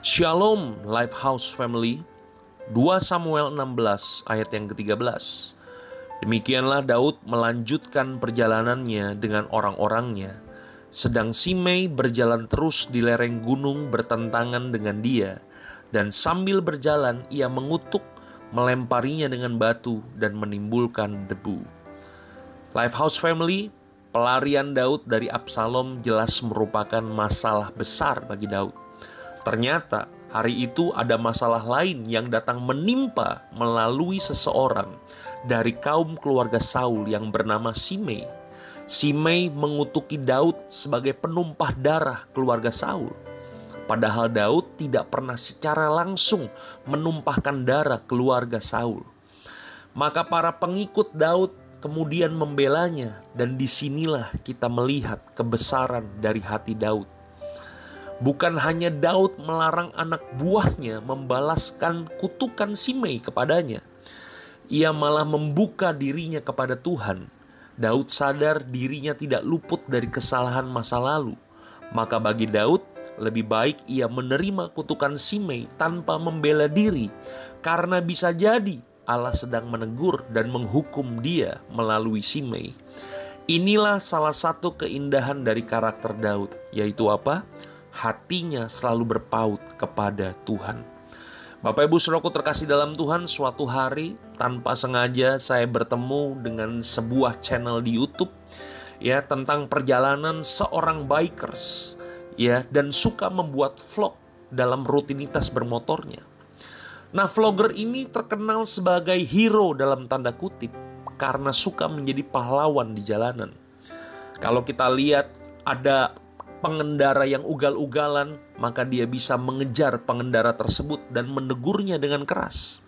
Shalom Lifehouse Family. 2 Samuel 16 ayat yang ke-13 Demikianlah Daud melanjutkan perjalanannya dengan orang-orangnya. Sedang Simei berjalan terus di lereng gunung bertentangan dengan dia. Dan sambil berjalan ia mengutuk melemparinya dengan batu dan menimbulkan debu. Lifehouse Family Pelarian Daud dari Absalom jelas merupakan masalah besar bagi Daud Ternyata hari itu ada masalah lain yang datang menimpa melalui seseorang dari kaum keluarga Saul yang bernama Simei. Simei mengutuki Daud sebagai penumpah darah keluarga Saul. Padahal Daud tidak pernah secara langsung menumpahkan darah keluarga Saul. Maka para pengikut Daud kemudian membelanya dan di sinilah kita melihat kebesaran dari hati Daud Bukan hanya Daud melarang anak buahnya membalaskan kutukan Simei kepadanya. Ia malah membuka dirinya kepada Tuhan. Daud sadar dirinya tidak luput dari kesalahan masa lalu. Maka bagi Daud, lebih baik ia menerima kutukan Simei tanpa membela diri. Karena bisa jadi Allah sedang menegur dan menghukum dia melalui Simei. Inilah salah satu keindahan dari karakter Daud, yaitu apa? Hatinya selalu berpaut kepada Tuhan. Bapak Ibu Saudaraku terkasih dalam Tuhan, suatu hari tanpa sengaja saya bertemu dengan sebuah channel di YouTube ya tentang perjalanan seorang bikers ya dan suka membuat vlog dalam rutinitas bermotornya. Nah, vlogger ini terkenal sebagai hero dalam tanda kutip karena suka menjadi pahlawan di jalanan. Kalau kita lihat ada pengendara yang ugal-ugalan, maka dia bisa mengejar pengendara tersebut dan menegurnya dengan keras.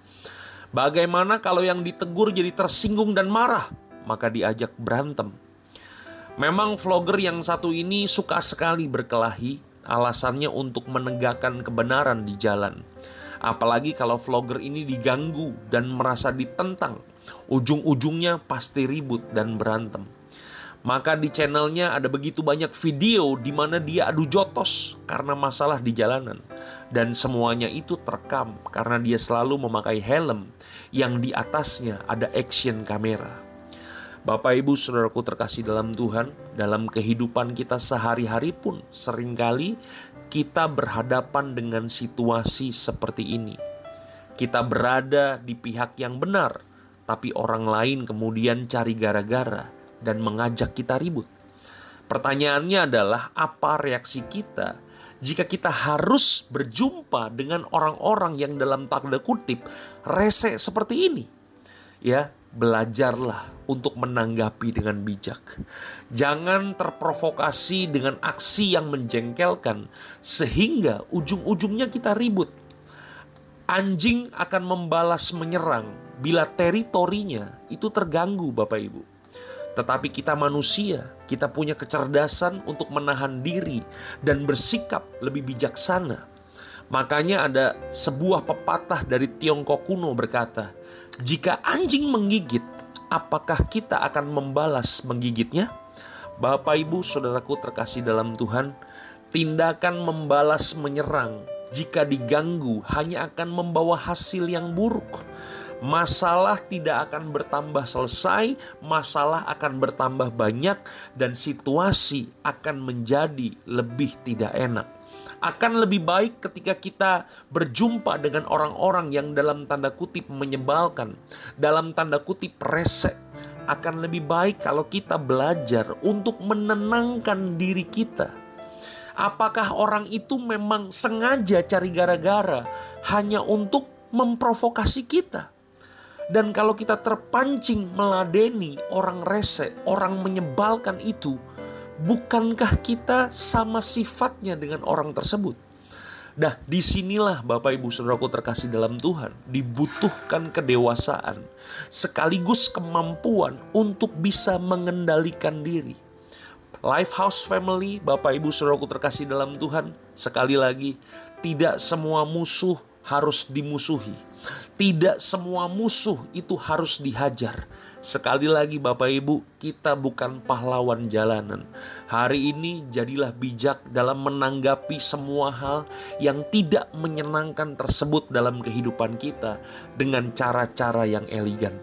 Bagaimana kalau yang ditegur jadi tersinggung dan marah, maka diajak berantem. Memang vlogger yang satu ini suka sekali berkelahi, alasannya untuk menegakkan kebenaran di jalan. Apalagi kalau vlogger ini diganggu dan merasa ditentang, ujung-ujungnya pasti ribut dan berantem. Maka di channelnya ada begitu banyak video di mana dia adu jotos karena masalah di jalanan. Dan semuanya itu terekam karena dia selalu memakai helm yang di atasnya ada action kamera. Bapak ibu saudaraku terkasih dalam Tuhan, dalam kehidupan kita sehari-hari pun sering kali kita berhadapan dengan situasi seperti ini. Kita berada di pihak yang benar, tapi orang lain kemudian cari gara-gara dan mengajak kita ribut. Pertanyaannya adalah apa reaksi kita jika kita harus berjumpa dengan orang-orang yang dalam tanda kutip rese seperti ini? Ya, belajarlah untuk menanggapi dengan bijak. Jangan terprovokasi dengan aksi yang menjengkelkan sehingga ujung-ujungnya kita ribut. Anjing akan membalas menyerang bila teritorinya itu terganggu Bapak Ibu. Tetapi kita manusia, kita punya kecerdasan untuk menahan diri dan bersikap lebih bijaksana. Makanya ada sebuah pepatah dari Tiongkok kuno berkata, "Jika anjing menggigit, apakah kita akan membalas menggigitnya?" Bapak, Ibu, saudaraku terkasih dalam Tuhan, tindakan membalas menyerang jika diganggu hanya akan membawa hasil yang buruk masalah tidak akan bertambah selesai, masalah akan bertambah banyak, dan situasi akan menjadi lebih tidak enak. Akan lebih baik ketika kita berjumpa dengan orang-orang yang dalam tanda kutip menyebalkan, dalam tanda kutip resek. Akan lebih baik kalau kita belajar untuk menenangkan diri kita. Apakah orang itu memang sengaja cari gara-gara hanya untuk memprovokasi kita? Dan kalau kita terpancing meladeni orang rese, orang menyebalkan itu, bukankah kita sama sifatnya dengan orang tersebut? Nah, di sinilah Bapak Ibu Saudaraku terkasih dalam Tuhan, dibutuhkan kedewasaan sekaligus kemampuan untuk bisa mengendalikan diri. Lifehouse Family, Bapak Ibu Saudaraku terkasih dalam Tuhan, sekali lagi, tidak semua musuh harus dimusuhi. Tidak semua musuh itu harus dihajar. Sekali lagi Bapak Ibu, kita bukan pahlawan jalanan. Hari ini jadilah bijak dalam menanggapi semua hal yang tidak menyenangkan tersebut dalam kehidupan kita dengan cara-cara yang elegan.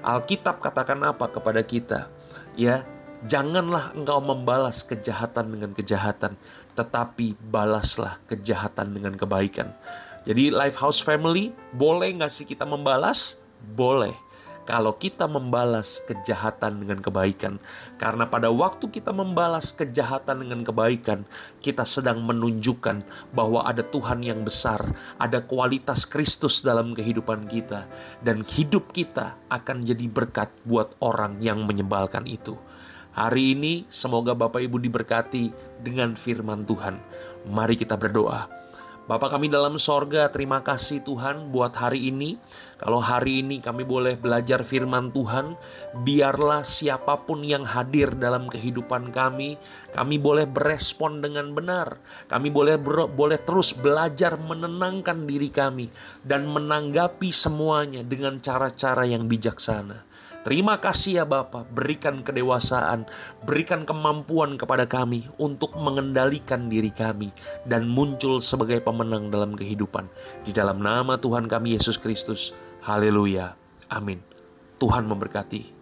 Alkitab katakan apa kepada kita? Ya, janganlah engkau membalas kejahatan dengan kejahatan, tetapi balaslah kejahatan dengan kebaikan. Jadi Lifehouse Family, boleh nggak sih kita membalas? Boleh kalau kita membalas kejahatan dengan kebaikan. Karena pada waktu kita membalas kejahatan dengan kebaikan, kita sedang menunjukkan bahwa ada Tuhan yang besar, ada kualitas Kristus dalam kehidupan kita, dan hidup kita akan jadi berkat buat orang yang menyebalkan itu. Hari ini, semoga Bapak Ibu diberkati dengan firman Tuhan. Mari kita berdoa. Bapa kami dalam sorga, terima kasih Tuhan buat hari ini. Kalau hari ini kami boleh belajar firman Tuhan, biarlah siapa pun yang hadir dalam kehidupan kami, kami boleh berespon dengan benar. Kami boleh boleh terus belajar menenangkan diri kami dan menanggapi semuanya dengan cara-cara yang bijaksana. Terima kasih ya Bapa, berikan kedewasaan, berikan kemampuan kepada kami untuk mengendalikan diri kami dan muncul sebagai pemenang dalam kehidupan. Di dalam nama Tuhan kami Yesus Kristus. Haleluya. Amin. Tuhan memberkati.